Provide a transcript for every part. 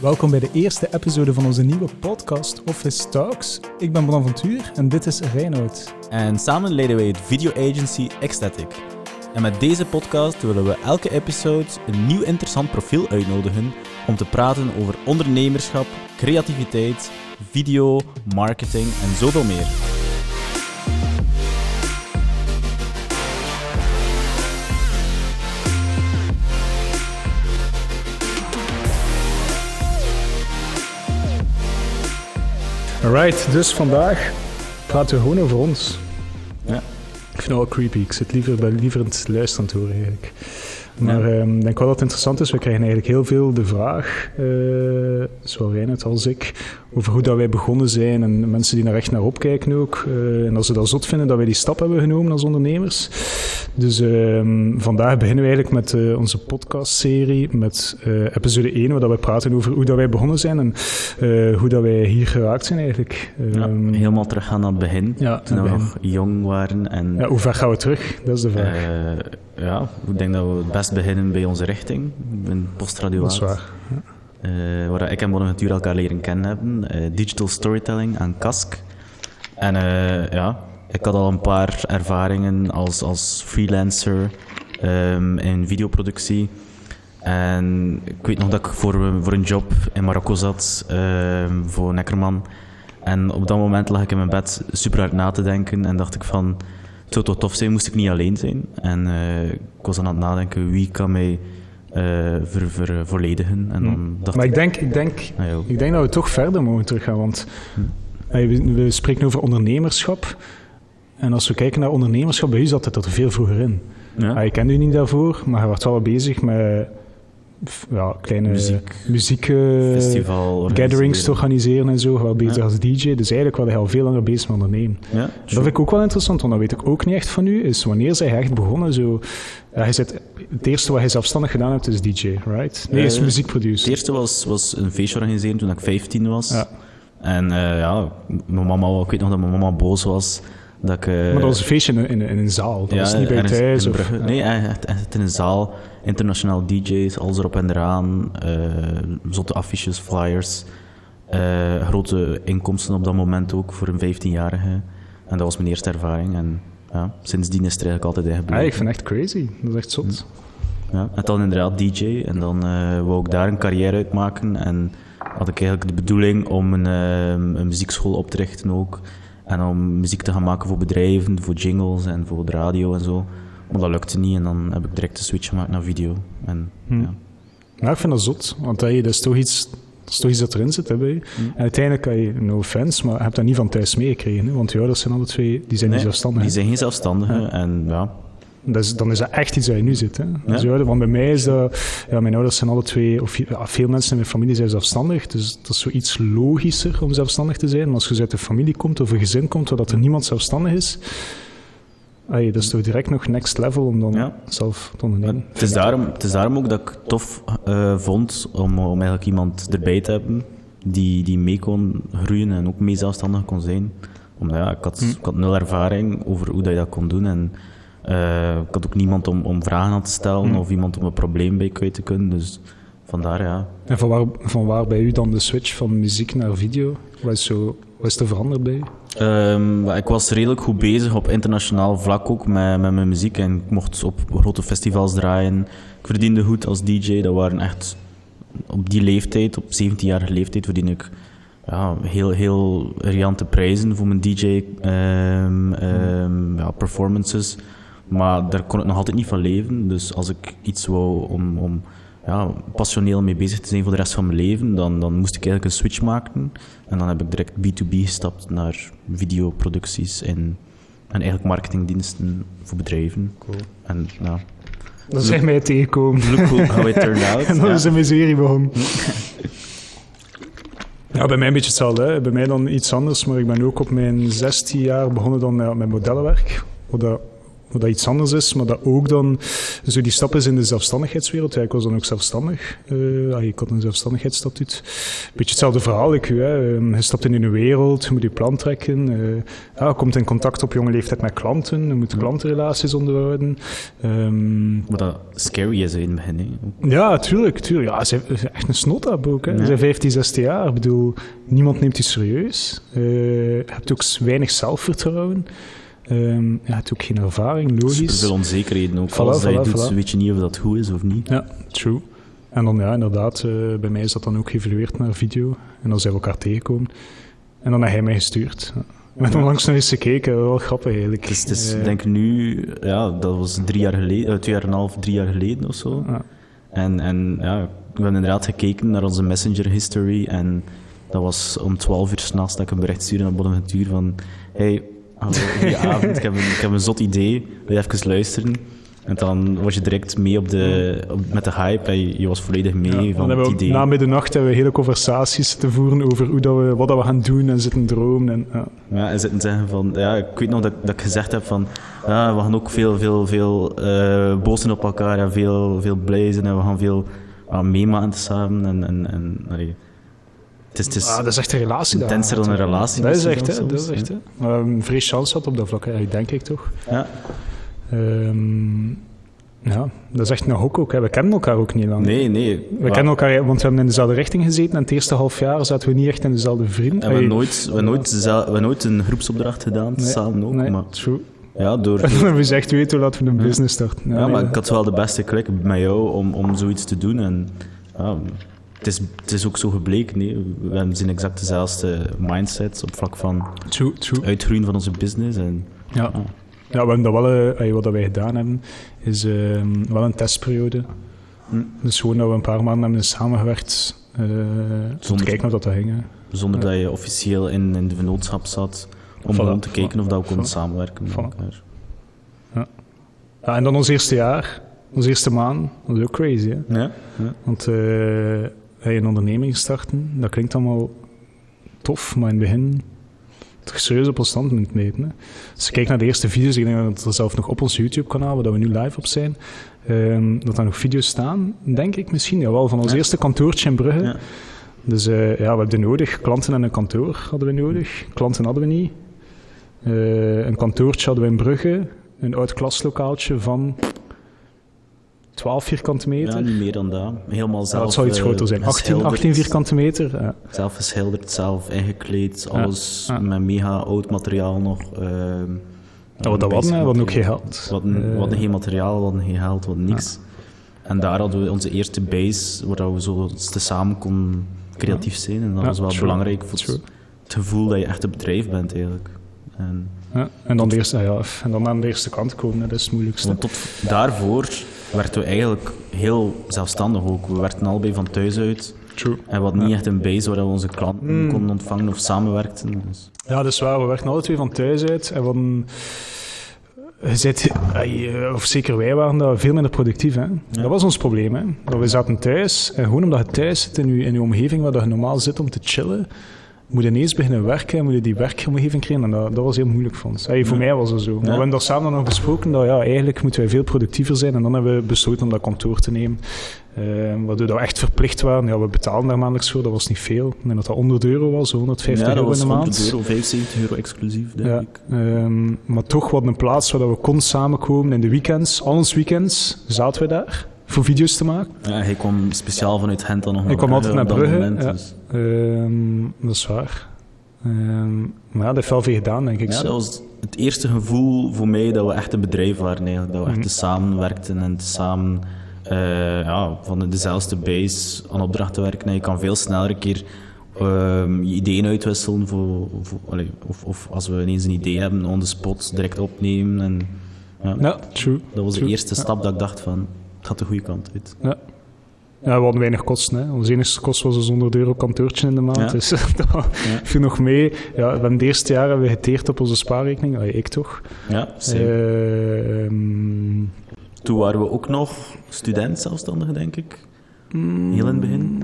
Welkom bij de eerste episode van onze nieuwe podcast Office Talks. Ik ben Bonaventuur en dit is Reinoud. En samen leiden wij het video agency Ecstatic. En met deze podcast willen we elke episode een nieuw interessant profiel uitnodigen om te praten over ondernemerschap, creativiteit, video, marketing en zoveel meer. Alright, dus vandaag praten we gewoon over ons. Ja. Ik vind het wel creepy. Ik zit liever, bij, liever in het luisteren te horen eigenlijk. Maar Ja. ehm, ik denk wel dat het interessant is. We krijgen eigenlijk heel veel de vraag, eh zowel Reinhard als ik, over hoe dat wij begonnen zijn en mensen die daar echt naar opkijken ook. Eh, en als ze dat zot vinden dat wij die stap hebben genomen als ondernemers. Dus ehm, vandaag beginnen we eigenlijk met eh, onze podcastserie, met eh, episode 1, waar dat we praten over hoe dat wij begonnen zijn en eh, hoe dat wij hier geraakt zijn eigenlijk. Ja, Ehm, helemaal teruggaan naar het begin, Ja, toen we nog jong waren. En ja, hoe ver gaan we terug? Dat is de vraag. ja, ik denk dat we het best beginnen bij onze richting, in postradio dat is waar. Waar ik en Bonaventure elkaar leren kennen hebben. digital storytelling aan Kask. En ja, ik had al een paar ervaringen als, als freelancer ehm, in videoproductie. En ik weet nog dat ik voor, voor een job in Marokko zat, ehm, voor Neckerman. En op dat moment lag ik in mijn bed super hard na te denken en dacht ik van, het zou toch tof zijn, moest ik niet alleen zijn. En eh, ik was aan het nadenken, wie kan mij eh ver, ver, volledigen. En dan dacht Maar ik, denk, ik, denk, ja, ik denk dat we toch verder mogen teruggaan, want eh, we, we spreken over ondernemerschap. En als we kijken naar ondernemerschap, bij u zat het er veel vroeger in. ja, Ah, ik kende u niet daarvoor, maar hij was wel bezig met ja, kleine Muziek. muziek, eh, festival gatherings te organiseren. en zo. Wel bezig Ja. als DJ. Dus eigenlijk was hij al veel langer bezig met ondernemen. Ja, Dat vind ik ook wel interessant, want dat weet ik ook niet echt van u. Is wanneer zij echt begonnen? Zo, ja, hij zit, het eerste wat hij zelfstandig gedaan heeft is DJ, right? Nee, is Eh, muziekproducer. Het eerste was, was een feestje organiseren toen ik 15 was. Ja. En eh, ja, mijn mama, ik weet nog dat mijn mama boos was. Dat ik, eh, Maar dat was een feestje in, in, in een zaal. Dat was niet bij ergens thuis. Of. Nee, echt, echt in een zaal. Internationaal DJ's, alles erop en eraan. eh zotte affiches, flyers. eh, grote inkomsten op dat moment ook voor een 15-jarige. En dat was mijn eerste ervaring. En ja, sindsdien is het eigenlijk altijd in Ah, gebleven. ik vind het echt crazy. Dat is echt zot. Ja, en dan inderdaad DJ. En dan eh wou ik daar een carrière uit maken. En had ik eigenlijk de bedoeling om een, eh, een muziekschool op te richten ook. En om muziek te gaan maken voor bedrijven, voor jingles en voor de radio en zo. Maar dat lukte niet en dan heb ik direct de switch gemaakt naar video. En, ja. Ja, ik vind dat zot. Want hey, dat, is toch iets, dat is toch iets dat erin zit hè, bij je. Mm. En uiteindelijk kan je, no offense, maar je hebt dat niet van thuis meegekregen. Want je ouders zijn alle twee, die zijn Nee, niet zelfstandig. Die zijn geen zelfstandigen. En ja, Dan is dat echt iets waar je nu zit. Hè? Ja. je ouder- want bij mij is dat... Ja, mijn ouders zijn alle twee... Of ja, veel mensen in mijn familie zijn zelfstandig. Dus dat is zoiets logischer om zelfstandig te zijn. Maar als je uit een familie komt of een gezin komt waar dat er niemand zelfstandig is... Dat is toch direct nog next level om dan Ja. zelf te ondernemen. Het is, daarom, het is daarom ook dat ik het tof eh, vond om, om eigenlijk iemand erbij te hebben die, die mee kon groeien en ook mee zelfstandig kon zijn. Omdat ja, ik, had, ik had nul ervaring over hoe dat je dat kon doen en eh, ik had ook niemand om, om vragen aan te stellen of iemand om een probleem bij kwijt te kunnen. Dus vandaar ja. En van waar, van waar bij u dan de switch van muziek naar video? Wat is, zo, wat is er veranderd bij u? Ehm, ik was redelijk goed bezig op internationaal vlak ook met, met mijn muziek. En ik mocht op grote festivals draaien. Ik verdiende goed als DJ. Dat waren echt op die leeftijd, op 17-jarige leeftijd, verdien ik ja, heel, heel riante prijzen voor mijn DJ ehm, ehm, ja, performances. Maar daar kon ik nog altijd niet van leven. Dus als ik iets wou om, om ja, passioneel mee bezig te zijn voor de rest van mijn leven, dan, dan moest ik eigenlijk een switch maken. En dan heb ik direct B2B gestapt naar videoproducties en, en eigenlijk marketingdiensten voor bedrijven. En ja, Dan zijn mij tegengekomen. look hoe- how it turned out. En dan Ja. is de miserie begonnen. Ja, bij mij een beetje hetzelfde. Hè. Bij mij dan iets anders, maar ik ben ook op mijn 16 jaar begonnen dan met, met modellenwerk. Wat wat dat iets anders is, maar dat ook dan zo die stap is in de zelfstandigheidswereld. Ja, ik was dan ook zelfstandig. Uh, ik had een zelfstandigheidsstatuut. Beetje hetzelfde verhaal. Ik, hè. Ehm, je stapt in een wereld, je moet je plan trekken. Uh, ja, je komt in contact op jonge leeftijd met klanten. Je moet klantenrelaties onderhouden. Um, wat dat scary is in het begin. Ja, tuurlijk. tuurlijk. Ja, ze is echt een snot ook. Hè. Ze zijn 15, 16 jaar. Ik bedoel, niemand neemt je serieus. Uh, je hebt ook weinig zelfvertrouwen. Um, je hebt ook geen ervaring, logisch. veel onzekerheden ook. Voilà, Alles dat je doet, weet je niet of dat goed is of niet. Ja, true. En dan ja, inderdaad, uh, bij mij is dat dan ook geëvolueerd naar video. En dan zijn we elkaar tegengekomen. En dan heeft hij mij gestuurd. We hebben onlangs nog eens gekeken, wel grappig eigenlijk. Dus, dus uh, denk nu, ja, dat was drie jaar geleden, uh, twee jaar en een half, drie jaar geleden of zo. Ja. En, en ja, we hebben inderdaad gekeken naar onze messenger history en dat was om twaalf uur s'nachts dat ik een bericht stuurde naar Bonaventure van hey, Hallo, goedenavond. ik, heb een, ik heb een zot idee. Wil je even luisteren? En dan was je direct mee op de, op, met de hype en je was volledig mee van het idee. Na middernacht hebben we hele conversaties te voeren over hoe dat we, wat dat we gaan doen en zitten dromen. En, ja. ja, en zitten zeggen van... Ja, ik weet nog dat, dat ik gezegd heb van... Ja, we gaan ook veel, veel, veel uh, boos op elkaar en veel, veel blij zijn en we gaan veel uh, meemaken samen. En, en, en, allee, het is, het is ah, dat is echt een relatie. Intenser dan een relatie. Dat is echt, hè. Dat is echt, hè. Um, vrees chance had op dat vlak, denk ik toch. Ja. Um, ja, dat is echt een hok ook. Hè. We kennen elkaar ook niet lang. Nee, nee. We kennen elkaar, want we hebben in dezelfde richting gezeten en het eerste half jaar zaten we niet echt in dezelfde vrienden. En we hebben nooit, we nooit, we hebben nooit een groepsopdracht gedaan, nee, samen ook. Nee, maar, true. Ja, door... we echt weten, laten we een business starten. Ja, ja maar ik had wel de beste klik met jou om, om zoiets te doen. En ja, het is, het is ook zo gebleken. Nee? We hebben exact dezelfde mindsets op vlak van true, true. uitgroeien van onze business. En, ja. ja. Ja, we hebben dat wel, uh, wat wij gedaan hebben, is uh, wel een testperiode. Hm. Dus gewoon dat we een paar maanden hebben samengewerkt, uh, zonder te kijken of dat, dat ging. Zonder dat je officieel in, in de vennootschap zat, om voilà, gewoon te kijken of dat we konden samenwerken met elkaar. Ja. ja. en dan ons eerste jaar, onze eerste maand, dat is ook crazy. Hè? Ja. ja. Want je een onderneming starten, dat klinkt allemaal tof, maar in het begin toch serieus op ons standpunt meten. Hè. Als je kijkt naar de eerste video's, ik denk dat er zelf nog op ons YouTube-kanaal, waar we nu live op zijn, um, dat daar nog video's staan, denk ik misschien. Jawel, van ons eerste kantoortje in Brugge. Ja. Dus uh, ja, we hebben nodig. Klanten en een kantoor hadden we nodig. Klanten hadden we niet. Uh, een kantoortje hadden we in Brugge. Een oud klaslokaaltje van 12 vierkante meter. Ja, niet meer dan dat. Helemaal zelf. dat zou iets groter zijn. 18, 18 vierkante meter. Ja. Zelf geschilderd, zelf ingekleed, alles met mega oud materiaal nog. Uh, ja, wat dat was, we hadden ook geen geld. We hadden, uh, hadden geen materiaal, hadden geen geld, hadden niks. En daar hadden we onze eerste base, waar we zo samen konden creatief zijn. En dat was wel belangrijk voor het, het gevoel dat je echt een bedrijf bent eigenlijk. En, ja, en, dan de eerste, ja, en dan aan de eerste kant komen, dat is het moeilijkste. Want tot daarvoor werden we eigenlijk heel zelfstandig ook. We werkten allebei van thuis uit. True. En hadden niet echt een base waar we onze klanten mm. konden ontvangen of samenwerkten. Dus. Ja, dat is waar. We werkten alle twee van thuis uit. En we zit, of zeker wij waren daar veel minder productief. Hè? Dat was ons probleem. Hè? Dat we zaten thuis en gewoon omdat je thuis zit in je, in je omgeving waar je normaal zit om te chillen, moet ineens beginnen werken en moet je die werkomgeving krijgen. En dat, dat was heel moeilijk voor ons. voor mij was het zo. Maar we hebben daar samen nog besproken dat ja, eigenlijk moeten wij veel productiever zijn. En dan hebben we besloten om dat kantoor te nemen. Uh, waardoor we echt verplicht waren. Ja, we betaalden daar maandelijks voor, dat was niet veel. Ik denk dat dat 100 euro was, 150 euro in de maand. 100 euro, 75 euro exclusief, denk ja, ik. Uh, maar toch wat een plaats waar we konden samenkomen in de weekends. Al ons weekends zaten we daar voor video's te maken. Ja, hij kwam speciaal vanuit Gent dan nog naar Ik kwam altijd naar Brugge, moment, ja. dus. um, dat is waar. Um, maar ja, dat heeft wel veel gedaan, denk ik. Ja, dat was het eerste gevoel voor mij dat we echt een bedrijf waren eigenlijk. Dat we echt mm. samenwerkten en samen uh, ja, van dezelfde base aan opdrachten werken. En je kan veel sneller een keer um, je ideeën uitwisselen voor, of, of, als we ineens een idee hebben, on the spot direct opnemen. En, ja, ja true. Dat was true. de eerste stap dat ik dacht van gaat de goede kant uit. Ja. Ja, we hadden weinig kosten. Hè. Onze enige kost was een 100 euro kantoortje in de maand. Ja. Dus dat ja. viel nog mee. Ja, van het eerste jaar hebben we geteerd op onze spaarrekening. Allee, ik toch. Ja, uh, um... Toen waren we ook nog student zelfstandige, denk ik. Heel in het begin.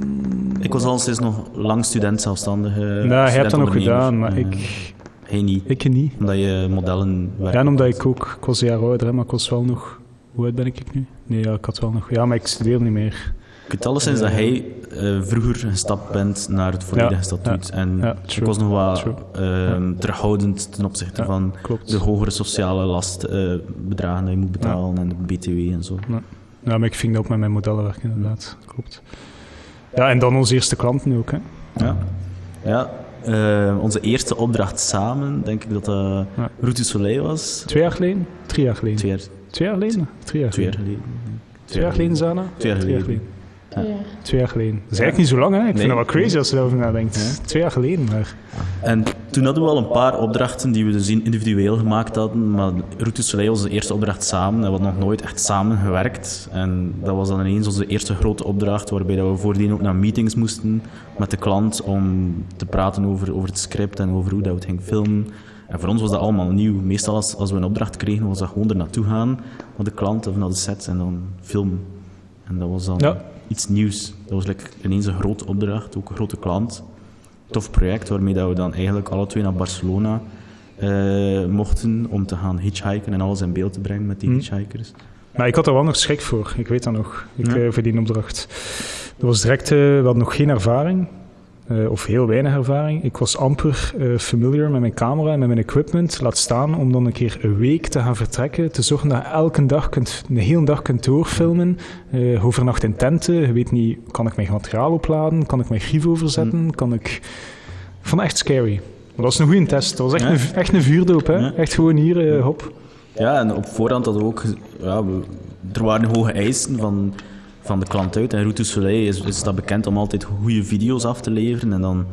Ik was al sinds nog lang student zelfstandige. Nou, je hebt dat nog gedaan, maar ik... Hij niet. Ik niet. Omdat je modellen werkt. Ja, en omdat ik ook... Ik was een jaar ouder, hè, maar ik was wel nog... Hoe oud ben ik nu? Nee, ja, ik had wel nog... Ja, maar ik studeer niet meer. Ik weet alleszins dat hij eh, vroeger gestapt bent naar het volledige Ja, statuut. ja, en ja, ik was nog wat ehm, terughoudend ten opzichte van klopt. de hogere sociale lastbedragen die je moet betalen en de BTW en zo. Ja. ja, maar ik ving dat ook met mijn modellen werken, inderdaad. Klopt. Ja, en dan onze eerste klanten ook, hè. Ja. Ja, eh, onze eerste opdracht samen, denk ik dat dat. Route Soleil was. Twee jaar geleden? Drie jaar geleden? Twee jaar, Twee jaar geleden? Drie jaar twee jaar geleden. Twee jaar geleden, Zana? Twee jaar geleden. Ja. Twee jaar geleden. Dat is eigenlijk niet zo lang, hè? Ik Nee. vind dat wel crazy als je daarover nadenkt. Ja. Twee jaar geleden, maar... En toen hadden we al een paar opdrachten die we dus individueel gemaakt hadden. Maar Route Soleil was de eerste opdracht samen. En we hadden nog nooit echt samen gewerkt. En dat was dan ineens onze eerste grote opdracht, waarbij dat we voordien ook naar meetings moesten met de klant om te praten over, over het script en over hoe dat we het gingen filmen. En voor ons was dat allemaal nieuw. Meestal als, als we een opdracht kregen, was dat gewoon er naartoe gaan, naar de klant of naar de set en dan filmen. En dat was dan Ja. iets nieuws. Dat was like, ineens een grote opdracht, ook een grote klant tof project waarmee dat we dan eigenlijk alle twee naar Barcelona eh, mochten om te gaan hitchhiken en alles in beeld te brengen met die Hm. hitchhikers. Maar ik had er wel nog schrik voor. Ik weet dat nog. Ik, Ja. eh, voor die opdracht. Dat was direct... eh, we hadden nog geen ervaring. Eh, of heel weinig ervaring. Ik was amper eh, familiar met mijn camera en met mijn equipment. Laat staan om dan een keer een week te gaan vertrekken. Te zorgen dat je elke dag kunt, een hele dag kunt doorfilmen. eh overnacht in tenten. Je weet niet, kan ik mijn materiaal opladen? Kan ik mijn grief overzetten? Kan ik... Het echt scary. Maar dat was een goede test. Dat was echt, Ja. een, echt een vuurdoop. Hè? Ja. Echt gewoon hier, hop. Ja, en op voorhand hadden we ook... Ja, we- er waren hoge eisen van, van de klant uit. En Route du Soleil is, is dat bekend om altijd goede video's af te leveren. En dan...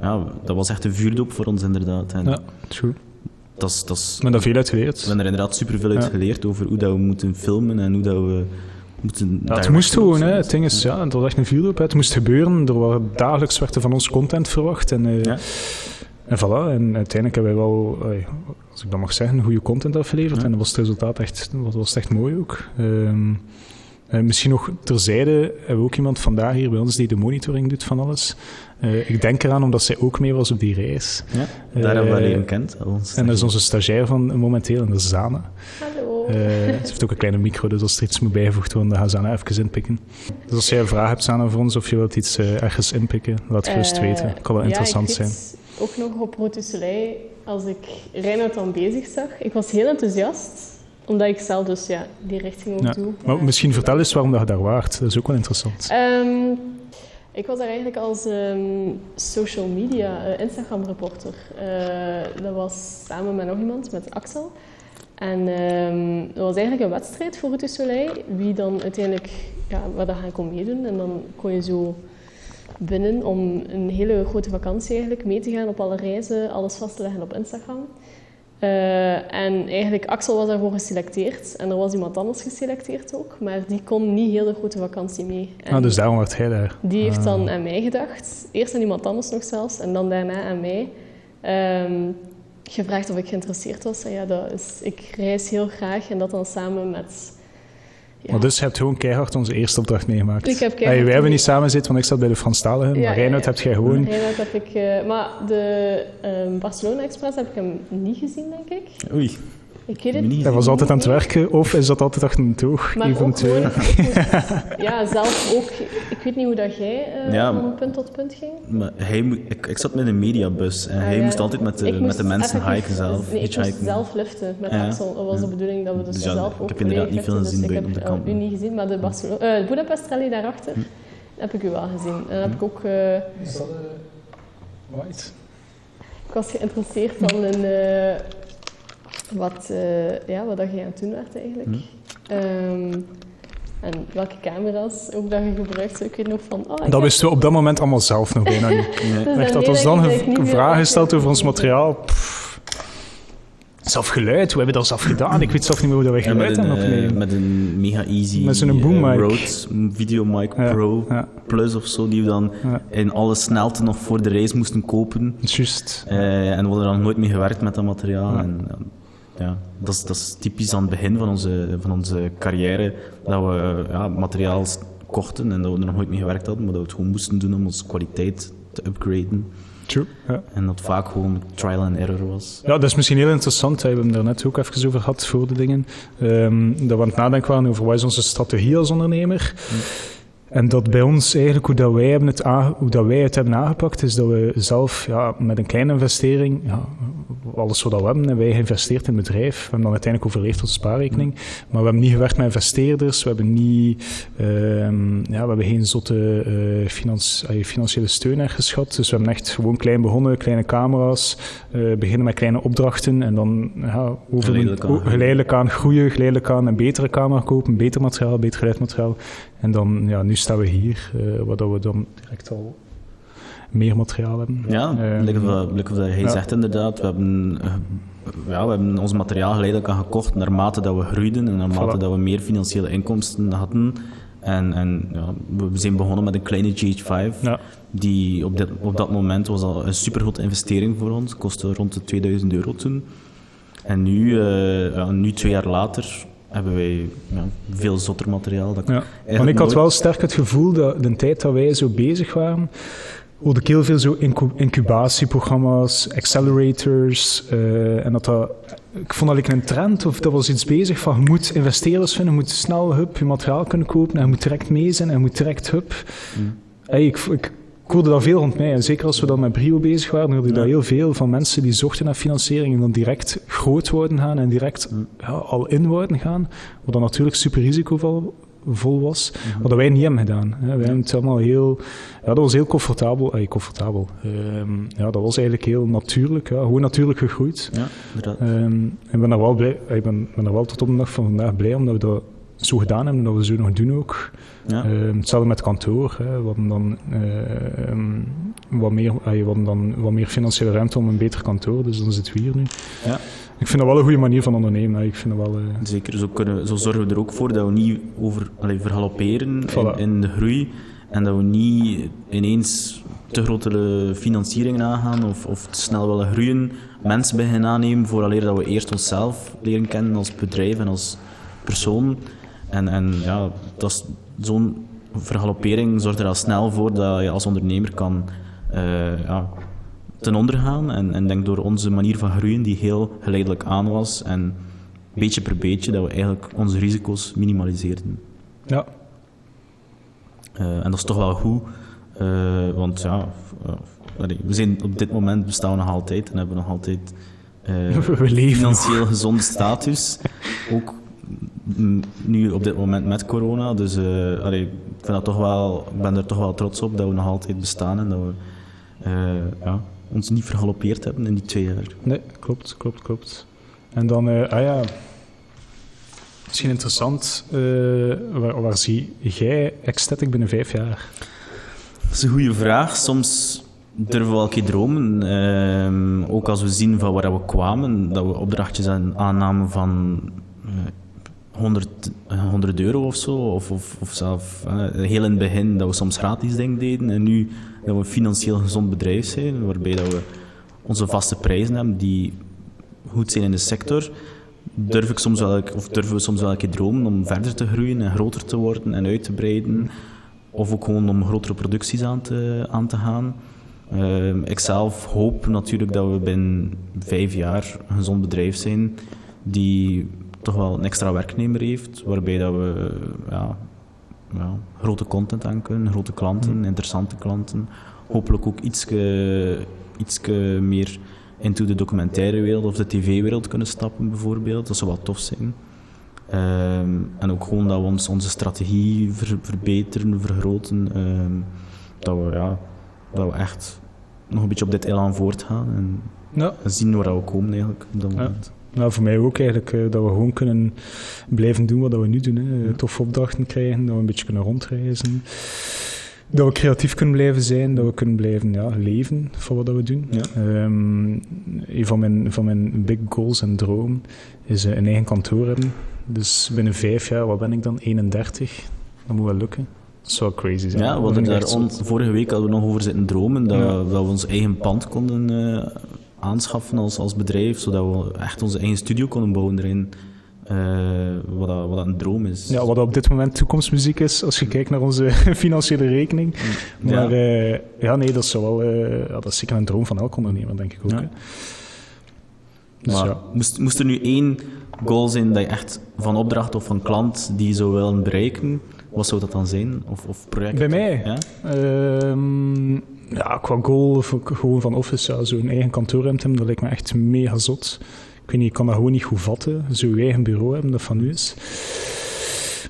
Ja, dat was echt een vuurdoop voor ons inderdaad. En Ja, true. dat is... Dat is Maar daar veel uit we geleerd. hebben er inderdaad superveel uit Ja. geleerd over hoe dat we moeten filmen en hoe dat we moeten... Ja, het moest gewoon, hè. het ding is, ja, het was echt een vuurdoop. hè. Het moest gebeuren. Er waren, dagelijks werd er van ons content verwacht. En, Ja. en voilà. En uiteindelijk hebben wij wel, als ik dat mag zeggen, goede content afgeleverd. En dat was het resultaat echt, dat was echt mooi ook. Ehm, eh, misschien nog terzijde hebben we ook iemand vandaag hier bij ons die de monitoring doet van alles. Eh, ik denk eraan omdat zij ook mee was op die reis. Ja, daar hebben we Eh, leren kent. En dat is onze stagiair van momenteel, en dat is Zana. Hallo. Eh, ze heeft ook een kleine micro, dus als er iets moet bijgevoegd worden, dan gaan ze Zana even inpikken. Dus als jij een vraag hebt, Zana, voor ons, of je wilt iets eh, ergens inpikken, laat gerust Eh, weten. kan wel interessant zijn. ook nog op Route Soleil, als ik Reinoud dan bezig zag, ik was heel enthousiast. Omdat ik zelf dus ja, die richting ook Ja. doe. Maar misschien vertel eens waarom dat je daar waart. Dat is ook wel interessant. Ehm, ik was daar eigenlijk als ehm, social media, eh, Instagram reporter. Eh, dat was samen met nog iemand, met Axel. En ehm, dat was eigenlijk een wedstrijd voor du Soleil. Wie dan uiteindelijk, ja, waar dat gaan kon meedoen. En dan kon je zo binnen om een hele grote vakantie eigenlijk mee te gaan op alle reizen, alles vast te leggen op Instagram. Eh, en eigenlijk, Axel was daarvoor geselecteerd. En er was iemand anders geselecteerd ook. Maar die kon niet heel de grote vakantie mee. En Ah, dus daarom werd hij daar. die heeft Ah. dan aan mij gedacht. Eerst aan iemand anders nog zelfs. En dan daarna aan mij. Ehm, gevraagd of ik geïnteresseerd was. En ja, dat is, ik reis heel graag. En dat dan samen met... Ja, Maar dus je hebt gewoon keihard onze eerste opdracht meegemaakt. Ik heb wij hebben niet samen zitten, want ik zat bij de Franstaligen. Ja, maar ja. heb jij gewoon... Heb ik... eh, maar de ehm, Barcelona Express heb ik hem niet gezien, denk ik. Oei, Ik weet het Niet. Hij was altijd aan het werken, of is dat altijd achter een toog? Maar Een van de ook twee. gewoon... ik moest- ja, zelf ook... Ik weet niet hoe dat jij eh, Ja, van punt tot punt ging. maar hij, ik, ik zat met een mediabus en Ah, hij ja. moest altijd met de, Ik met de mensen effectief- hiken zelf. Nee, ik moest zelf liften met Ja. Axel. Dat was de bedoeling dat we dus, Dus ja, zelf ik ook heb inderdaad niet veel liften, gezien dus ik buiten heb op de eh, u niet gezien, maar de Barcelona, eh, Budapest Rally daarachter Hm. heb ik u wel gezien. En dan heb ik ook... eh, Is dat white? ik was geïnteresseerd in eh, wat, eh, ja, wat dat je aan het doen werd eigenlijk. Hm. Ehm, en welke camera's ook dat je gebruikt. Ik weet nog van... Oh, ik Dat wisten we op dat moment allemaal zelf nog bijna niet. Nee. Dus Echt, dat ons dan ik ik een veel vraag gesteld over ons materiaal. Pff. Zelf geluid, we hebben dat zelf gedaan. Ik weet zelf niet meer hoe dat wij met geluid een, hebben eh, met een mega easy Met zo'n eh, boommic. Rode Videomic Ja, Pro ja. Plus of zo, die we dan Ja. in alle snelte nog voor de reis moesten kopen. Juist. Eh, en we hadden dan nooit mee gewerkt met dat materiaal. Ja. En, eh, ja, dat, is, dat is typisch aan het begin van onze, van onze carrière, dat we ja, materiaal kochten en dat we er nog nooit mee gewerkt hadden, maar dat we het gewoon moesten doen om onze kwaliteit te upgraden. True. Ja. En dat vaak gewoon trial and error was. Ja, dat is misschien heel interessant. We hebben het daar net ook even over gehad voor de dingen. Ehm, dat we aan het nadenken waren over wat is onze strategie als ondernemer. En dat bij ons eigenlijk, hoe, dat wij, hebben het hoe dat wij het hebben aangepakt, is dat we zelf ja, met een kleine investering, ja, alles wat we hebben, en wij geïnvesteerd in het bedrijf. We hebben dan uiteindelijk overleefd tot spaarrekening. Maar we hebben niet gewerkt met investeerders, we hebben, niet, ehm, ja, we hebben geen zotte eh, financiële steun gehad. Dus we hebben echt gewoon klein begonnen, kleine camera's, eh, beginnen met kleine opdrachten en dan ja, over Geleidelijk aan geleidelijk aan groeien, geleidelijk aan een betere camera kopen, beter materiaal, beter geluidmateriaal. En dan, ja, nu staan we hier, eh waar dat we dan direct al meer materiaal hebben. Ja, wat hij ja. zegt inderdaad. We hebben, eh, ja, we hebben ons materiaal geleidelijk aan gekocht naarmate dat we groeiden en naarmate Voilà. dat we meer financiële inkomsten hadden. En, en ja, we zijn begonnen met een kleine GH5. Ja. Die op, dit, op dat moment was al een supergrote investering voor ons. Kostte rond de 2000 euro toen. En nu, eh, nu twee jaar later, hebben wij ja, veel zotter materiaal. Dat ik Ja. Want ik had wel sterk het gevoel dat de tijd dat wij zo bezig waren, hoorde ik heel veel zo incu- incubatieprogramma's, accelerators. eh, en dat dat, ik vond dat ik een trend, of dat was iets bezig van je moet investeerders vinden, je moet snel hup, je materiaal kunnen kopen en je moet direct mee zijn en je moet direct hup. Mm. Hey, ik, ik, ik hoorde dat veel rond mij. En zeker als we dan met Brio bezig waren, hoorde ik Ja. dat heel veel van mensen die zochten naar financiering en dan direct groot worden gaan en direct Mm. ja, al in worden gaan. Wat dan natuurlijk super risicovol vol was. Mhm. Wat wij niet hebben gedaan. Hè. Wij hebben het allemaal heel... Ja, dat was heel comfortabel. Eh, comfortabel. Ehm, ja, dat was eigenlijk heel natuurlijk. Ja, gewoon natuurlijk gegroeid. Ja, inderdaad. Ehm, ik ben daar wel blij... Ik ben, ben daar wel tot op de dag van vandaag blij omdat we dat zo gedaan hebben en dat we zo nog doen ook. ja. Ehm, hetzelfde met kantoor. Hè. We hadden dan, ehm, wat, meer, we hadden dan wat meer financiële ruimte om een beter kantoor. Dus dan zitten we hier nu. Ja. Ik vind dat wel een goede manier van ondernemen. hè. Ik vind dat wel... eh, Zeker, zo, kunnen, zo zorgen we er ook voor dat we niet over, allee, Voilà. in, in de groei en dat we niet ineens te grote financieringen aangaan of, of te snel willen groeien, mensen beginnen aannemen vooraleer dat we eerst onszelf leren kennen als bedrijf en als persoon. En, en ja, dat is zo'n vergaloppering zorgt er al snel voor dat je als ondernemer kan eh, ja, ten onder gaan. En, en denk door onze manier van groeien, die heel geleidelijk aan was en beetje per beetje, dat we eigenlijk onze risico's minimaliseerden. ja, Eh, en dat is toch wel goed, eh, want ja, we zijn op dit moment bestaan we nog altijd en hebben we nog altijd we leven nog. financieel gezonde status. Ook nu op dit moment met corona. Dus eh, allee, ik, vind dat toch wel, ik ben er toch wel trots op dat we nog altijd bestaan en dat we eh, ja, ons niet vergalopeerd hebben in die twee jaar. Nee, klopt, klopt, klopt. En dan, eh, ah ja, misschien interessant, eh, waar, waar zie jij Ecstatic binnen vijf jaar? Dat is een goede vraag. Soms durven we wel een keer dromen. Ehm, ook als we zien van waar we kwamen, dat we opdrachtjes aan- aannamen van 100, eh, 100 euro of zo. Of, of, of zelf eh, heel in het begin dat we soms gratis dingen deden. En nu dat we een financieel gezond bedrijf zijn, waarbij dat we onze vaste prijzen hebben die goed zijn in de sector. Durf ik soms wel, of durven we soms wel een keer dromen om verder te groeien en groter te worden en uit te breiden. Of ook gewoon om grotere producties aan te, aan te gaan. Ehm, ik zelf hoop natuurlijk dat we binnen vijf jaar een gezond bedrijf zijn die toch wel een extra werknemer heeft, waarbij dat we ja, ja, grote content aan kunnen, grote klanten, interessante klanten. Hopelijk ook iets meer into de documentaire wereld of de tv-wereld kunnen stappen bijvoorbeeld. Dat zou wel tof zijn. Ehm, en ook gewoon dat we ons, onze strategie ver- verbeteren, vergroten. ehm, dat, we, ja, dat we echt nog een beetje op dit elan voortgaan en Ja. zien waar we komen eigenlijk op dat Ja. Nou, voor mij ook eigenlijk, eh, dat we gewoon kunnen blijven doen wat we nu doen. Hè. Toffe opdrachten krijgen, dat we een beetje kunnen rondreizen. Dat we creatief kunnen blijven zijn, dat we kunnen blijven ja, leven van wat we doen. Ja. Ehm, een van mijn, van mijn big goals en droom is eh, een eigen kantoor hebben. Dus binnen vijf jaar, wat ben ik dan? 31? Dat moet wel lukken. Dat zou crazy zijn. Ja, we hadden daar vorige week hadden we nog over zitten dromen dat, Ja. dat we ons eigen pand konden eh, aanschaffen als, als bedrijf, zodat we echt onze eigen studio konden bouwen erin. eh, wat, dat, wat dat een droom is. Ja, wat op dit moment toekomstmuziek is, als je kijkt naar onze financiële rekening. Maar ja, uh, ja nee, dat is, wel, uh, ja, dat is zeker een droom van elk ondernemer, denk ik ook. Ja. Dus maar ja. moest, moest er nu één goal zijn dat je echt van opdracht of van klant die je zou willen bereiken, wat zou dat dan zijn? Of, of project? Bij mij? Ja, um, ja qua goal, gewoon van office, ja, zo'n eigen kantoorruimte hebben, dat lijkt me echt mega zot. Ik weet niet, ik kan dat gewoon niet goed vatten. Zo'n eigen bureau hebben dat van u is.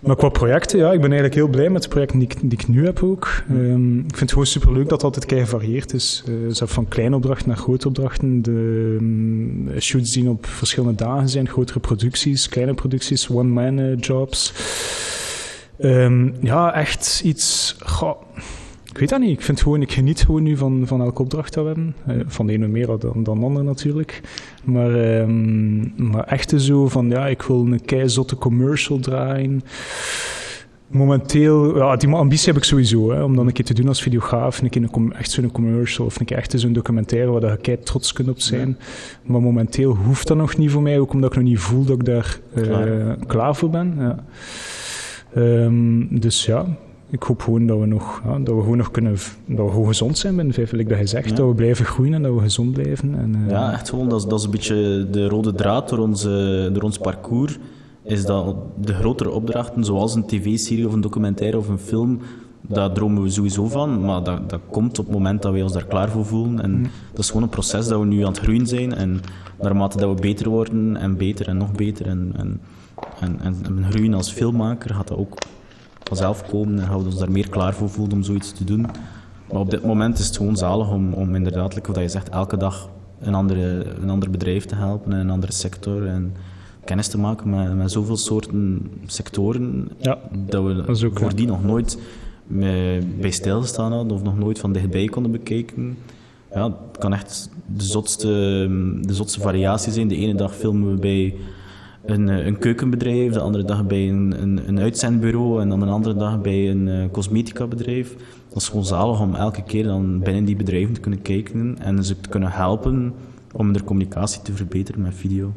Maar qua projecten, ja, ik ben eigenlijk heel blij met de projecten die ik, die ik nu heb ook. Um, ik vind het gewoon superleuk dat het altijd kei gevarieerd is. Uh, zelfs van kleine opdrachten naar grote opdrachten. De um, shoots die op verschillende dagen zijn, grotere producties, kleine producties, one-man uh, jobs. Um, ja, echt iets... Goh, ik weet dat niet. Ik vind gewoon, ik geniet gewoon nu van, van elke opdracht dat we hebben. Uh, van de ene meer dan, dan de andere natuurlijk. Maar, um, maar echt zo van, ja, ik wil een keizotte commercial draaien. Momenteel, ja, die ambitie heb ik sowieso, hè, om dan een keer te doen als videograaf. Een keer een, echt zo'n commercial of een keer echt zo'n documentaire waar je kei trots kunt op zijn. Ja. Maar momenteel hoeft dat nog niet voor mij, ook omdat ik nog niet voel dat ik daar uh, klaar. klaar. voor ben. Ja. Um, dus ja, ik hoop gewoon dat we nog, ja, dat we gewoon nog kunnen, dat we gewoon gezond zijn binnen vijf dat je zegt, ja. dat we blijven groeien en dat we gezond blijven. En, uh, ja, echt gewoon, dat is, dat is een beetje de rode draad door, onze, door ons parcours, is dat de grotere opdrachten, zoals een tv-serie of een documentaire of een film, daar dromen we sowieso van, maar dat, dat komt op het moment dat wij ons daar klaar voor voelen. En mm. dat is gewoon een proces dat we nu aan het groeien zijn. En naarmate dat we beter worden en beter en nog beter en, en, en, en, en groeien als filmmaker, gaat dat ook vanzelf komen en houden ons daar meer klaar voor voelen om zoiets te doen. Maar op dit moment is het gewoon zalig om, om inderdaad, like wat je zegt, elke dag een, andere, een ander bedrijf te helpen in een andere sector en kennis te maken met, met zoveel soorten sectoren ja, dat we dat voordien ja. nog nooit bij stilgestaan hadden of nog nooit van dichtbij konden bekijken. Ja, het kan echt de zotste, de zotste variatie zijn. De ene dag filmen we bij een, eh, een keukenbedrijf, de andere dag bij een, een, een uitzendbureau en dan een andere dag bij een uh, cosmetica bedrijf. Dat is gewoon zalig om elke keer dan binnen die bedrijven te kunnen kijken en ze te kunnen helpen om de communicatie te verbeteren met video.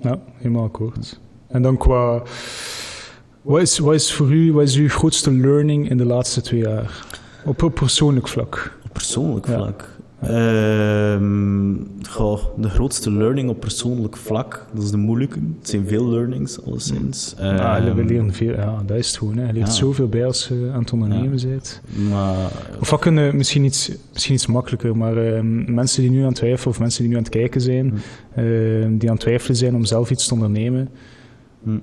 Ja, helemaal akkoord. En dan qua... Wat is, wat is voor u, wat is uw grootste learning in de laatste twee jaar? Op persoonlijk vlak. Op persoonlijk vlak? Goh, de grootste learning op persoonlijk vlak, dat is de moeilijke. Het zijn veel learnings, alleszins. Uh, ja, we leren veel, ja, dat is het gewoon. Hè. Je leert ja. zoveel bij als je aan het ondernemen ja. bent. Maar, of wat kunnen, misschien iets, misschien iets makkelijker, maar uh, mensen die nu aan het twijfelen of mensen die nu aan het kijken zijn, hm. die aan het twijfelen zijn om zelf iets te ondernemen. Hm.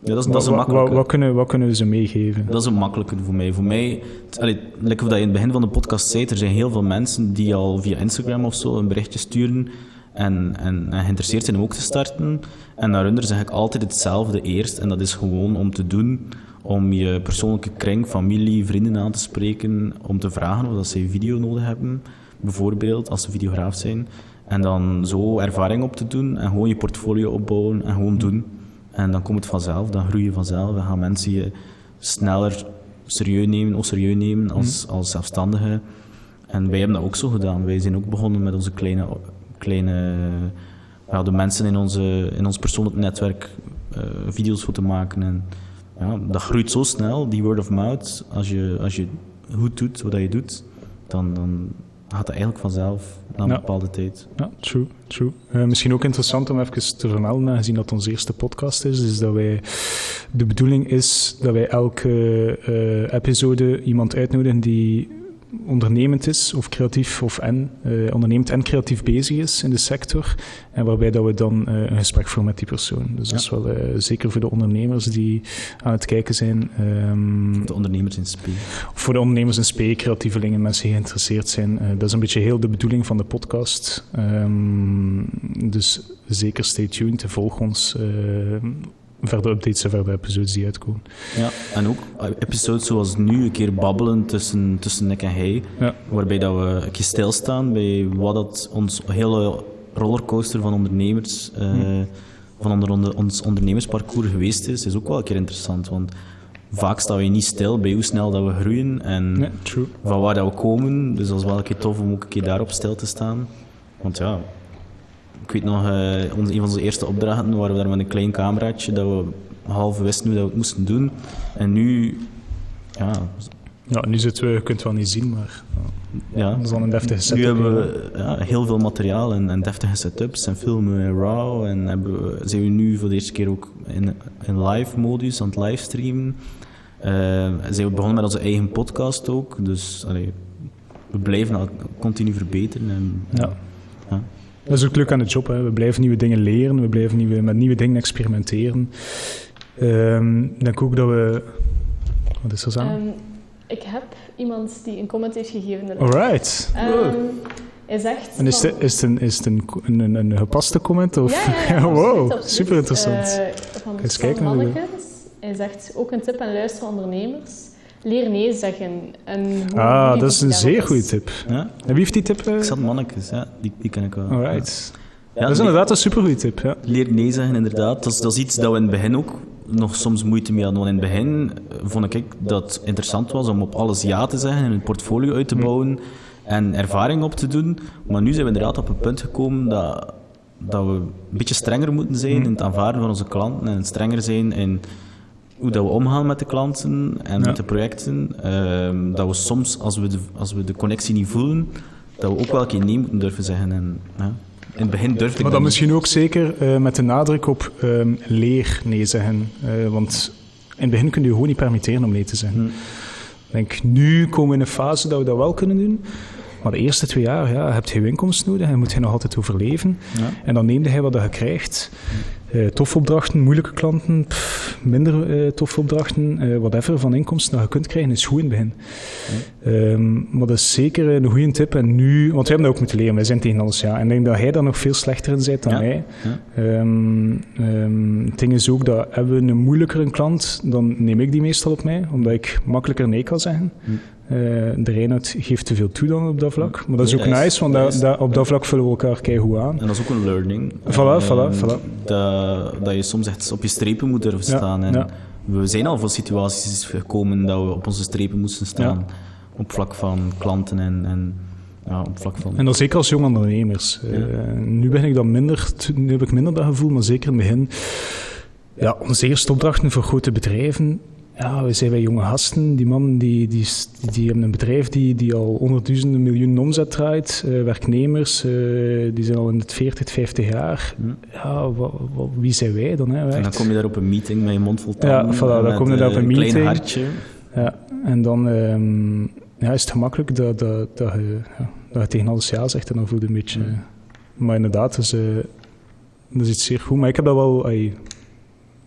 Ja, dat is, dat is een makkelijke. Wat, wat, kunnen, wat kunnen we ze meegeven? Dat is een makkelijke voor mij. Voor mij, allee, lekker dat je in het begin van de podcast zei, er zijn heel veel mensen die al via Instagram of zo een berichtje sturen en, en, en geïnteresseerd zijn om ook te starten. En daaronder zeg ik altijd hetzelfde eerst, en dat is gewoon om te doen, om je persoonlijke kring, familie, vrienden aan te spreken, om te vragen of dat ze video nodig hebben, bijvoorbeeld, als ze videograaf zijn. En dan zo ervaring op te doen en gewoon je portfolio opbouwen en gewoon doen. En dan komt het vanzelf, dan groei je vanzelf. Dan gaan mensen je sneller serieus nemen of serieus nemen als, mm. als zelfstandige. En wij hebben dat ook zo gedaan. Wij zijn ook begonnen met onze kleine, kleine ja, de mensen in, onze, in ons persoonlijk netwerk uh, video's voor te maken. En ja, dat groeit zo snel, die word of mouth. Als je, als je goed doet wat je doet, dan, dan gaat het eigenlijk vanzelf na een ja. bepaalde tijd. Ja, true, true. Uh, misschien ook interessant om even te vermelden, gezien dat onze eerste podcast is, is dat wij, de bedoeling is dat wij elke uh, episode iemand uitnodigen die ondernemend is, of creatief, of en, uh, ondernemend en creatief bezig is in de sector. En waarbij dat we dan uh, een gesprek voeren met die persoon. Dus ja. dat is wel uh, zeker voor de ondernemers die aan het kijken zijn. Um, de ondernemers in SP. Voor de ondernemers in SP, creatievelingen, mensen die geïnteresseerd zijn. dat is een beetje heel de bedoeling van de podcast. Um, dus zeker stay tuned en volg ons verder updates en verder episodes die uitkomen. Ja, en ook episodes zoals nu, een keer babbelen tussen, tussen Nick en hij, ja. waarbij dat we een keer stilstaan bij wat dat ons hele rollercoaster van ondernemers, uh, hmm. van onder, onder, ons ondernemersparcours geweest is, is ook wel een keer interessant, want vaak staan we niet stil bij hoe snel dat we groeien en ja, van waar dat we komen, dus dat is wel een keer tof om ook een keer daarop stil te staan, want ja, ik weet nog, eh, onze, een van onze eerste opdrachten waren we daar met een klein cameraatje dat we half wisten hoe dat we het moesten doen. En nu, ja, Ja, nu zitten we, je kunt het wel niet zien, maar ja dat is dan een deftige setup. nu hebben ja. we ja, heel veel materiaal en, en deftige setups en filmen in RAW. En hebben we, zijn we nu voor de eerste keer ook in, in live modus aan het livestreamen. Eh, zijn we begonnen met onze eigen podcast ook. Dus allee, we blijven dat continu verbeteren. En, Ja. ja. Dat is ook leuk aan de job. Hè. We blijven nieuwe dingen leren, we blijven nieuwe, met nieuwe dingen experimenteren. Ehm, ik denk ook dat we... Wat is er zo? Ehm, ik heb iemand die een comment heeft gegeven. Alright. Ehm, hij zegt... En is van- het, is het, een, is het een, een, een, een gepaste comment? Of? Ja, ja, ja, absoluut, wow, absoluut. super interessant. Eh, van Eens kijken. Hij zegt ook een tip aan luisteren ondernemers. Leer nee zeggen. En ah, dat is een zeer goede tip. Ja? En wie heeft die tip? eh? Xat Mannekes, ja, die, die ken ik wel. Alright. Ja, dat is nee, inderdaad een super goede tip. Ja. Leer nee zeggen, inderdaad. Dat is, dat is iets dat we in het begin ook nog soms moeite mee hadden. Want in het begin eh, vond ik dat het interessant was om op alles ja te zeggen en een portfolio uit te bouwen en ervaring op te doen. Maar nu zijn we inderdaad op een punt gekomen dat, dat we een beetje strenger moeten zijn in het aanvaarden van onze klanten en strenger zijn in hoe dat we omgaan met de klanten en Ja. met de projecten. Ehm, dat we soms, als we, de, als we de connectie niet voelen, dat we ook wel een keer nee moeten durven zeggen. En, ja. In het begin durfde ik Maar dan misschien ook zeker eh, met de nadruk op ehm, leer nee zeggen. Eh, want in het begin kun je je gewoon niet permitteren om nee te zeggen. Hm. Ik denk, nu komen we in een fase dat we dat wel kunnen doen. Maar de eerste twee jaar ja, heb je inkomsten nodig en moet je nog altijd overleven. Ja. En dan neem je wat je krijgt. Eh toffe opdrachten, moeilijke klanten, pff, minder eh toffe opdrachten, eh, whatever van inkomsten dat je kunt krijgen, is goed in het begin. Ehm, maar dat is zeker een goede tip. En nu, want we hebben dat ook moeten leren, wij zijn tegen alles ja. En ik denk dat hij daar nog veel slechter in bent dan Ja. mij. Ja. Ehm, het ding is ook dat hebben we een moeilijkere klant, dan neem ik die meestal op mij, omdat ik makkelijker nee kan zeggen. Eh, de Reinhard geeft te veel toe dan op dat vlak. Maar dat is ook dat nice, want dat dat- dat- op dat vlak vullen we elkaar keihard aan. En dat is ook een learning. Voilà, Eh, voilà, voilà. Dat, dat je soms echt op je strepen moet durven Ja, staan. En ja. We zijn al voor situaties gekomen dat we op onze strepen moesten staan. Op vlak van klanten en, en ja, op vlak van... En dan zeker als jonge ondernemers. Eh, nu ben ik dat minder, nu heb ik minder dat gevoel, maar zeker in het begin. Ja, onze eerste opdrachten voor grote bedrijven. Ja, we zijn wij jonge gasten. Die man die, die, die hebben een bedrijf die, die al honderdduizenden miljoenen omzet draait. Eh, werknemers, eh, die zijn al in het 40, 50 jaar. Ja, wa- wa- wie zijn wij dan? Hè? en dan kom je daar op een meeting met je mond vol Ja, tanden. voilà, dan kom je daar op eh, een klein meeting. hartje. Ja, en dan ehm, ja, is het gemakkelijk dat, dat, dat, je, ja, dat je tegen alles ja zegt en dan voel je een beetje... Eh, Maar inderdaad, dus, eh, dat is iets zeer goed. Maar ik heb dat wel...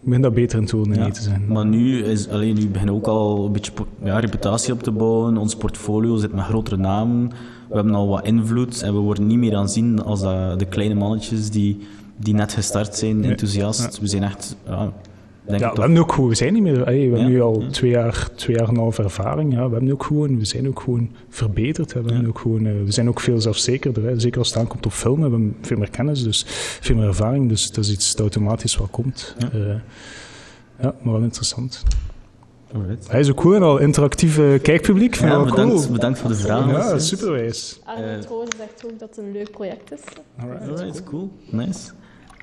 begin dat beter in het doen, Ja, nee te zijn. Maar nu, is, alleen, nu beginnen we ook al een beetje ja, reputatie op te bouwen. Ons portfolio zit met grotere namen. We hebben al wat invloed en we worden niet meer aanzien als dat, de kleine mannetjes die, die net gestart zijn, Nee. enthousiast. We zijn echt, ja, denk Ja, ik we hebben ook gewoon... We zijn niet meer... we hebben nu al ja. twee, jaar, twee jaar en een half ervaring. Ja, we hebben ook gewoon... We zijn ook gewoon verbeterd. hè. We, hebben ook gewoon, eh, we zijn ook veel zelfzekerder. Hè. Zeker als het aankomt op film hebben we veel meer kennis, dus veel meer ervaring. Dus dat is iets dat automatisch wel komt. Ja. Eh, ja, maar wel interessant. Alright. Hij is ook goed en al interactief eh, kijkpubliek. Ja, wel bedankt, cool. bedankt voor de vraag. Ja, superwijs. Arno Eh, trouwens zegt ook dat het een leuk project is. Alright, cool. Nice.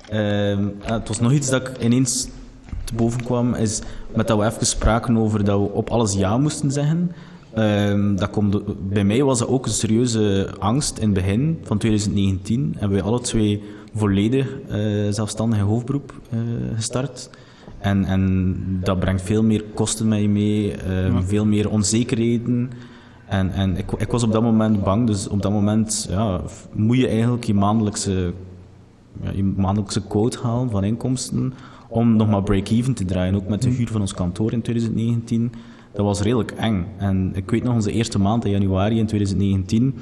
Ehm, ah, het was nog iets dat ik ineens te boven kwam, is met dat we even spraken over dat we op alles ja moesten zeggen. Ehm, dat komt, bij mij was dat ook een serieuze angst in het begin van 2019. Hebben wij alle twee volledig eh zelfstandig hoofdberoep eh, gestart. En, en dat brengt veel meer kosten met je mee, ehm, veel meer onzekerheden. En, en ik, ik was op dat moment bang, dus op dat moment ja, moet je eigenlijk je maandelijkse, ja, je maandelijkse quote halen van inkomsten om nog maar break-even te draaien. Ook met de huur van ons kantoor in 2019. Dat was redelijk eng. En ik weet nog, onze eerste maand in januari in 2019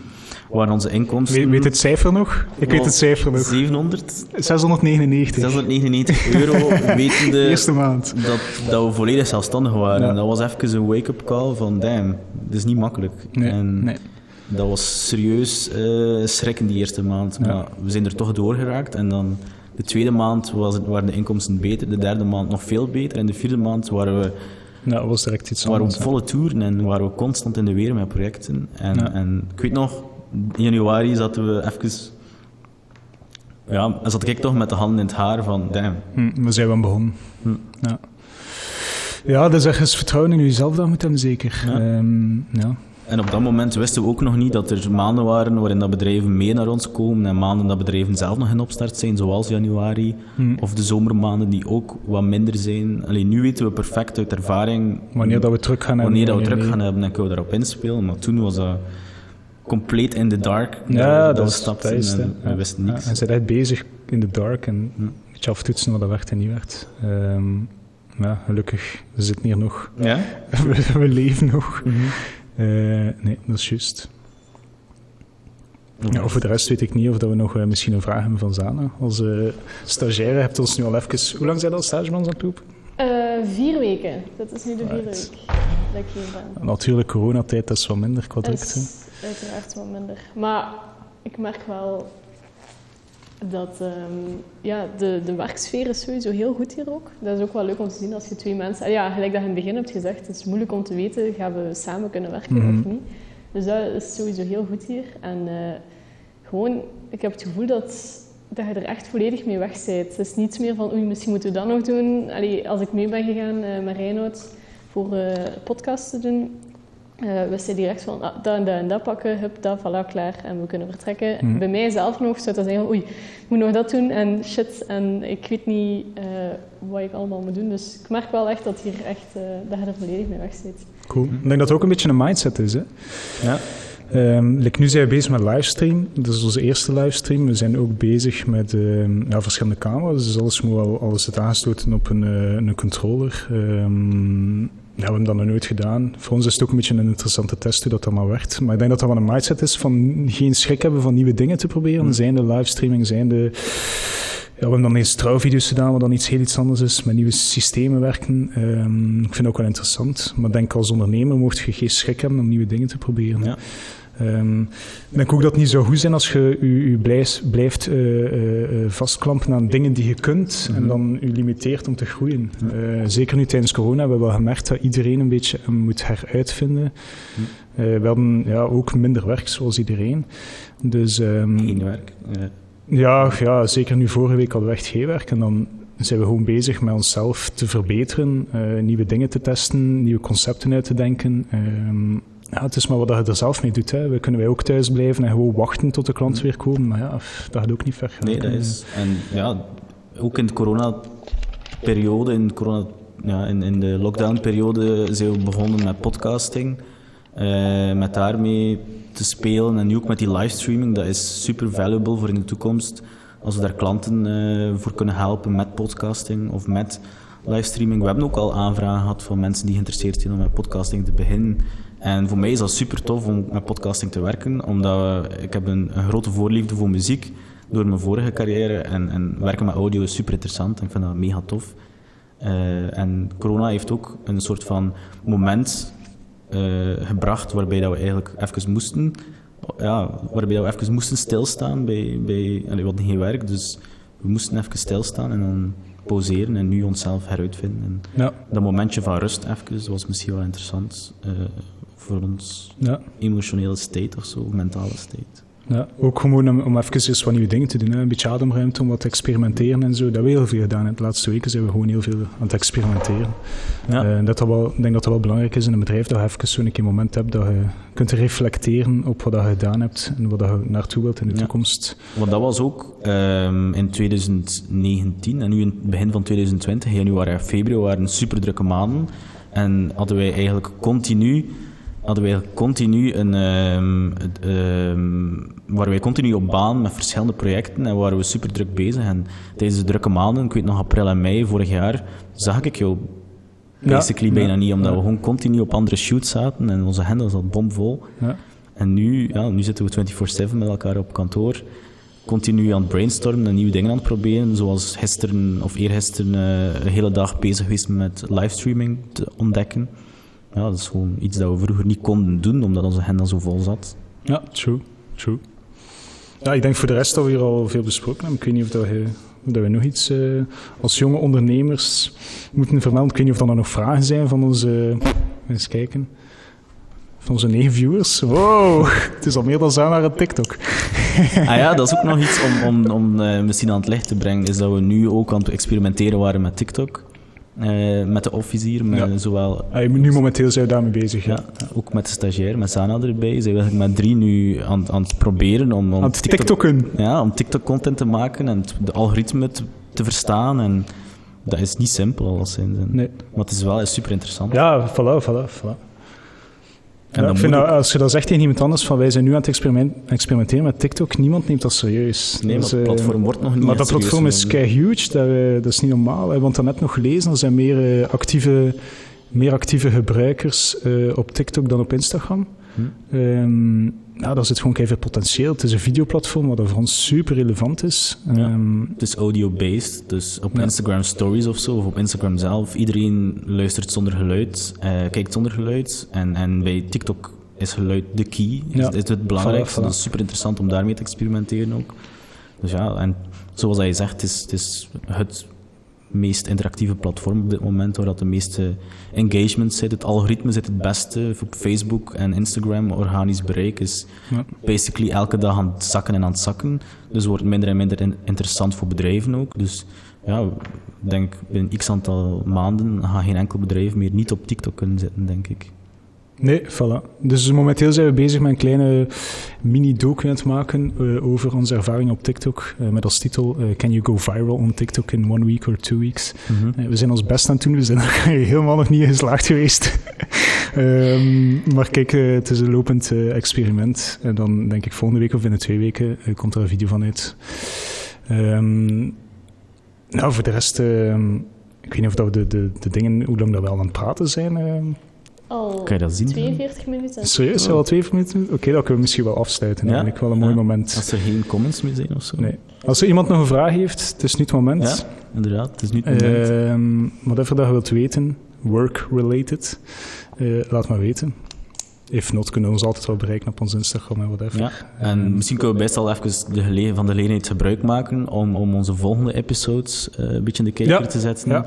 waren onze inkomsten... Weet, weet het cijfer nog? Ik weet het cijfer nog. 700, 699. 699 euro, wetende Eerste maand. dat, dat we volledig zelfstandig waren. Ja. En dat was even een wake-up call van, damn, dit is niet makkelijk. Nee, en nee. dat was serieus eh schrikken die eerste maand. Maar we zijn er toch doorgeraakt. En dan de tweede maand was het, waren de inkomsten beter, de derde maand nog veel beter. En de vierde maand waren we, dat was direct iets waren we op volle toeren en waren we constant in de weer met projecten. En, Ja. en ik weet nog, in januari zaten we even ja, zat ik toch met de handen in het haar van, damn. Hm, we zijn wel begonnen. Hm. Ja. ja, dus ergens vertrouwen in jezelf dan moet hebben, zeker. Ja. Ehm, ja. En op dat moment wisten we ook nog niet dat er maanden waren waarin dat bedrijven mee naar ons komen en maanden dat bedrijven zelf nog in opstart zijn, zoals januari. Hm. Of de zomermaanden die ook wat minder zijn. Alleen nu weten we perfect uit ervaring Wanneer dat we terug gaan hebben. wanneer dat we druk niet. gaan hebben en kunnen we daarop inspelen. Maar toen was dat compleet in the dark. Ja, dat, is het, en we wisten Ja, niks. en ze zijn echt bezig in de dark en een beetje aftoetsen wat dat werd en niet werd. Ehm, ja, gelukkig, we zitten hier nog. Ja? we, we leven nog. Mhm. Nee, dat is juist. Ja, over de rest weet ik niet of dat we nog eh, misschien een vraag hebben van Zana. Als eh, stagiaire hebt ons nu al even... Hoe lang zijn dat als stagemans aan het lopen? Eh, vier weken. Dat is nu de vierde Right. week dat ik hier ben. Natuurlijk, coronatijd, dat is wat minder qua Dat drukte. is uiteraard wat minder. Maar ik merk wel dat ehm, ja, de, de werksfeer is sowieso heel goed hier ook. Dat is ook wel leuk om te zien als je twee mensen... Ja, gelijk dat je in het begin hebt gezegd, het is moeilijk om te weten, gaan we samen kunnen werken Mhm. of niet. Dus dat is sowieso heel goed hier. En eh, gewoon, ik heb het gevoel dat, dat je er echt volledig mee weg bent. Het is niets meer van, oei, misschien moeten we dat nog doen. Allee, als ik mee ben gegaan eh, met Reinoud voor eh podcast te doen, eh wist hij direct van, ah, dat en dat en dat pakken, hup, dat, voilà, klaar. En we kunnen vertrekken. Mhm. Bij mij zelf nog zou dat zeggen, oei, ik moet nog dat doen en shit. En ik weet niet eh, wat ik allemaal moet doen. Dus ik merk wel echt dat, hier echt, eh, dat je er volledig mee weg zit. Cool. Ik denk dat het ook een beetje een mindset is. Hè? Ja. Ehm, like, nu zijn we bezig met livestream. Dat is onze eerste livestream. We zijn ook bezig met ehm, ja, verschillende camera's. Dus alles moet wel alles zit aangesloten op een, een controller. Ehm, ja, we hebben dat nog nooit gedaan. Voor ons is het ook een beetje een interessante test hoe dat allemaal werkt. Maar ik denk dat dat wel een mindset is van geen schrik hebben van nieuwe dingen te proberen. Mm. Zijn de livestreaming, zijn de... Ja, we hebben dan eens trouwvideo's gedaan, wat dan iets heel iets anders is, met nieuwe systemen werken. Ehm, ik vind dat ook wel interessant. Maar ik denk als ondernemer mocht je geen schrik hebben om nieuwe dingen te proberen. Ja. Ehm, ik denk ook dat het niet zo goed zijn als je je, blijft, blijft eh, eh, eh, vastklampen aan dingen die je kunt en Mhm. dan je limiteert om te groeien. Zeker nu tijdens corona hebben we wel gemerkt dat iedereen een beetje hem moet heruitvinden. Eh, we hadden ja, ook minder werk, zoals iedereen. Dus, ehm, Geen werk. Ja. ja, ja, zeker nu vorige week hadden we echt geen werk. En dan zijn we gewoon bezig met onszelf te verbeteren, nieuwe dingen te testen, nieuwe concepten uit te denken. Ehm, ja, het is maar wat je er zelf mee doet. We kunnen wij ook thuis blijven en gewoon wachten tot de klanten weer komen. Maar ja, dat gaat ook niet ver. Nee, dat is. En ja, ook in de corona-periode, in, corona, ja, in, in de lockdown-periode, zijn we begonnen met podcasting. eh, met daarmee te spelen en nu ook met die livestreaming. Dat is super valuable voor in de toekomst. Als we daar klanten eh, voor kunnen helpen met podcasting of met livestreaming. We hebben ook al aanvragen gehad van mensen die geïnteresseerd zijn om met podcasting te beginnen. En voor mij is dat super tof om met podcasting te werken, omdat we- ik heb een, een grote voorliefde voor muziek door mijn vorige carrière en, en werken met audio is super interessant en ik vind dat mega tof. Eh, en corona heeft ook een soort van moment eh, gebracht waarbij dat we eigenlijk even moesten, ja, waarbij dat we even moesten stilstaan bij, bij allee, we hadden geen werk, dus we moesten even stilstaan en dan pauzeren en nu onszelf heruitvinden. En Ja, dat momentje van rust even was misschien wel interessant eh, voor ons ja, emotionele state of zo, mentale state. ja. Ook gewoon om, om even eens wat nieuwe dingen te doen. Hè. Een beetje ademruimte om wat te experimenteren en zo. Dat hebben we heel veel gedaan. De laatste weken zijn we gewoon heel veel aan het experimenteren. Ja. Eh, dat dat wel, ik denk dat dat wel belangrijk is in een bedrijf, dat je even zo'n keer een moment hebt dat je kunt reflecteren op wat je gedaan hebt en wat je naartoe wilt in de Ja. toekomst. Want dat was ook ehm, in 2019 en nu in het begin van 2020, januari en februari, waren super drukke maanden. En hadden wij eigenlijk continu, hadden wij continu een, ehm, ehm, waren wij continu op baan met verschillende projecten en waren we super druk bezig. En tijdens de drukke maanden, ik weet nog april en mei vorig jaar, zag ik jou basically Ja, bijna ja, niet, omdat ja. we gewoon continu op andere shoots zaten en onze agenda zat bomvol. Ja. En nu, ja, nu zitten we 24-7 met elkaar op kantoor. Continu aan het brainstormen en nieuwe dingen aan het proberen. Zoals gisteren of eergisteren eh een hele dag bezig geweest met livestreaming te ontdekken. Ja, dat is gewoon iets dat we vroeger niet konden doen, omdat onze agenda zo vol zat. Ja, true, true. Ja, ik denk voor de rest dat we hier al veel besproken hebben. Ik weet niet of, dat of dat we nog iets eh, als jonge ondernemers moeten vermelden. Ik weet niet of er nog vragen zijn van onze... Eens kijken. van onze negen viewers. Wow, het is al meer dan zo naar een TikTok. ah ja, dat is ook nog iets om, om, om uh, misschien aan het licht te brengen, is dat we nu ook aan het experimenteren waren met TikTok. Uh, met de officier, met ja. zowel... Ah, nu momenteel zijn we daarmee bezig. Ja. ja. ook met de stagiair, met Sana erbij. Zijn we met drie nu aan, aan het proberen om... om aan het TikToken. Ja, om TikTok-content te maken en de algoritme te, te verstaan en... Dat is niet simpel, alleszins. Nee. Maar het is wel super interessant. Ja, voilà, voilà, voilà. Ja, ik vind dat, als je dat zegt tegen iemand anders, van wij zijn nu aan het experiment, experimenteren met TikTok, niemand neemt dat serieus. Nee, dat maar het platform wordt nog niet Maar dat platform is kei huge, dat, uh, dat, is niet normaal. We hebben net nog gelezen, er zijn meer, uh, actieve, meer actieve gebruikers uh, op TikTok dan op Instagram. Hm. Um, nou, daar zit gewoon keihard potentieel. Het is een videoplatform wat voor ons super relevant is. Ja, um, het is audio-based, dus op ja. Instagram Stories of zo, of op Instagram zelf. Iedereen luistert zonder geluid, uh, kijkt zonder geluid. En, en bij TikTok is geluid de key, ja. is, is het belangrijkste. Dat is super interessant om daarmee te experimenteren ook. Dus ja, en zoals hij zegt, het is, het is het meest interactieve platform op dit moment, waar dat de meeste engagement zit. Het algoritme zit het beste op Facebook en Instagram. Organisch bereik is ja. basically elke dag aan het zakken en aan het zakken. Dus wordt minder en minder in interessant voor bedrijven ook. Dus ja, ik denk binnen x aantal maanden gaat geen enkel bedrijf meer niet op TikTok kunnen zitten, denk ik. Nee, voilà. Dus momenteel zijn we bezig met een kleine mini-docu aan het maken uh, over onze ervaring op TikTok. Uh, met als titel uh, Can you go viral on TikTok in one week or two weeks? Mm -hmm. we zijn ons best aan het doen. We zijn er helemaal nog niet geslaagd geweest. um, maar kijk, het is een lopend experiment. En dan denk ik volgende week of binnen twee weken komt er een video van uit. Um, nou, voor de rest... ik weet niet of dat we de, de, de dingen, hoe lang dat we al aan het praten zijn... Al kan je dat zien? 42 minuten. Serieus? Al 42 minuten? Oké, okay, dat kunnen we misschien wel afsluiten. Ja? Eigenlijk wel een mooi ja. moment. Als er geen comments meer zijn of zo. Nee. Als er iemand nog een vraag heeft, het is nu het moment. Ja, inderdaad. Het is nu het moment. Uh, whatever dat je wilt weten, work-related, uh, laat maar weten. If not, kunnen we ons altijd wel bereiken op ons Instagram en whatever. Ja, en um, misschien kunnen we best al even de gele van de gelegenheid gebruik maken om, om onze volgende episodes uh, een beetje in de kijker ja. te zetten. Ja.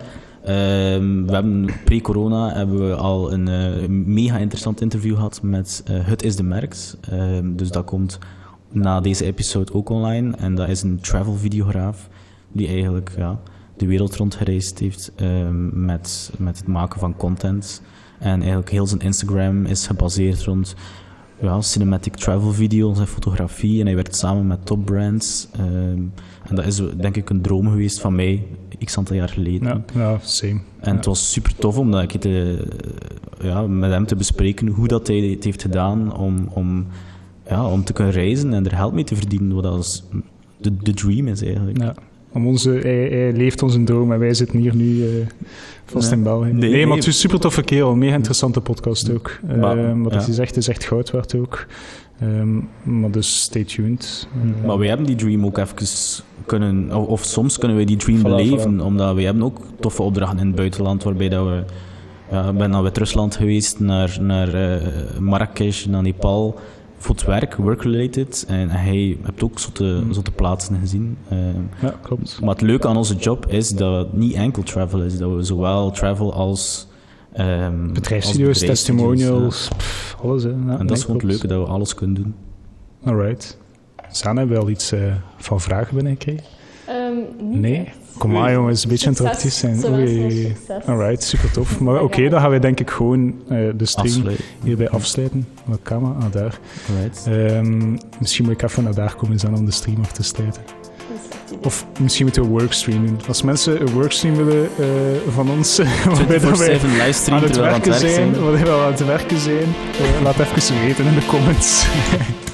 Um, we hebben pre-corona hebben we al een uh, mega interessant interview gehad met uh, Het is de Merks. Um, dus dat komt na deze episode ook online. En dat is een travel videograaf die eigenlijk ja, de wereld rondgereisd heeft um, met, met het maken van content. En eigenlijk heel zijn Instagram is gebaseerd rond ja, cinematic travel video's en fotografie. En hij werkt samen met topbrands. Um, en dat is denk ik een droom geweest van mij, x aantal jaar geleden. Ja, ja same. En ja. het was super tof om dat te, ja, met hem te bespreken hoe dat hij het heeft gedaan om, om, ja, om te kunnen reizen en er geld mee te verdienen. Wat als de, de dream is eigenlijk. Ja. Om onze, hij, hij, leeft onze droom en wij zitten hier nu uh, vast Nee. in België. Nee, Nee, maar het is een super toffe kerel. Mega interessante podcast ook. Maar, Ehm, wat ja. hij zegt is echt goud waard ook. Ehm, maar dus stay tuned. Eh, Maar wij hebben die dream ook even kunnen, of, of soms kunnen we die dream Voilà, beleven, omdat we hebben ook toffe opdrachten in het buitenland, waarbij dat we, ja, ik ben naar Wit-Rusland geweest, naar, naar eh, Marrakesh, naar Nepal, voor het werk, work-related, en hij heeft ook zotte, zotte plaatsen gezien. Eh, ja, klopt. maar het leuke aan onze job is dat het niet enkel travel is, dat we zowel travel als... ehm, Bedrijfsvideo's, bedrijfsvideo's, testimonials, pff, alles. Hè. Ja, ja. En nee, dat is gewoon het leuke, dat we alles kunnen doen. Alright. Sana, hebben we al iets eh, van vragen binnengekregen? Um, niet Nee? Kom maar jongens, een beetje interactief zijn. Oei. Alright, super tof. Maar oké, dan gaan we denk ik gewoon eh, de stream Afsluiten. hierbij afsluiten. Welke camera? Ah, daar. Ehm, misschien moet ik even naar daar komen zijn om de stream af te sluiten. Of misschien moeten we een workstream doen. Als mensen een workstream willen eh, van ons, waarbij dat 24/7 wij aan het terwijl we aan het werken werk zijn, waarbij we aan het werken zijn, eh, laat even weten in de comments.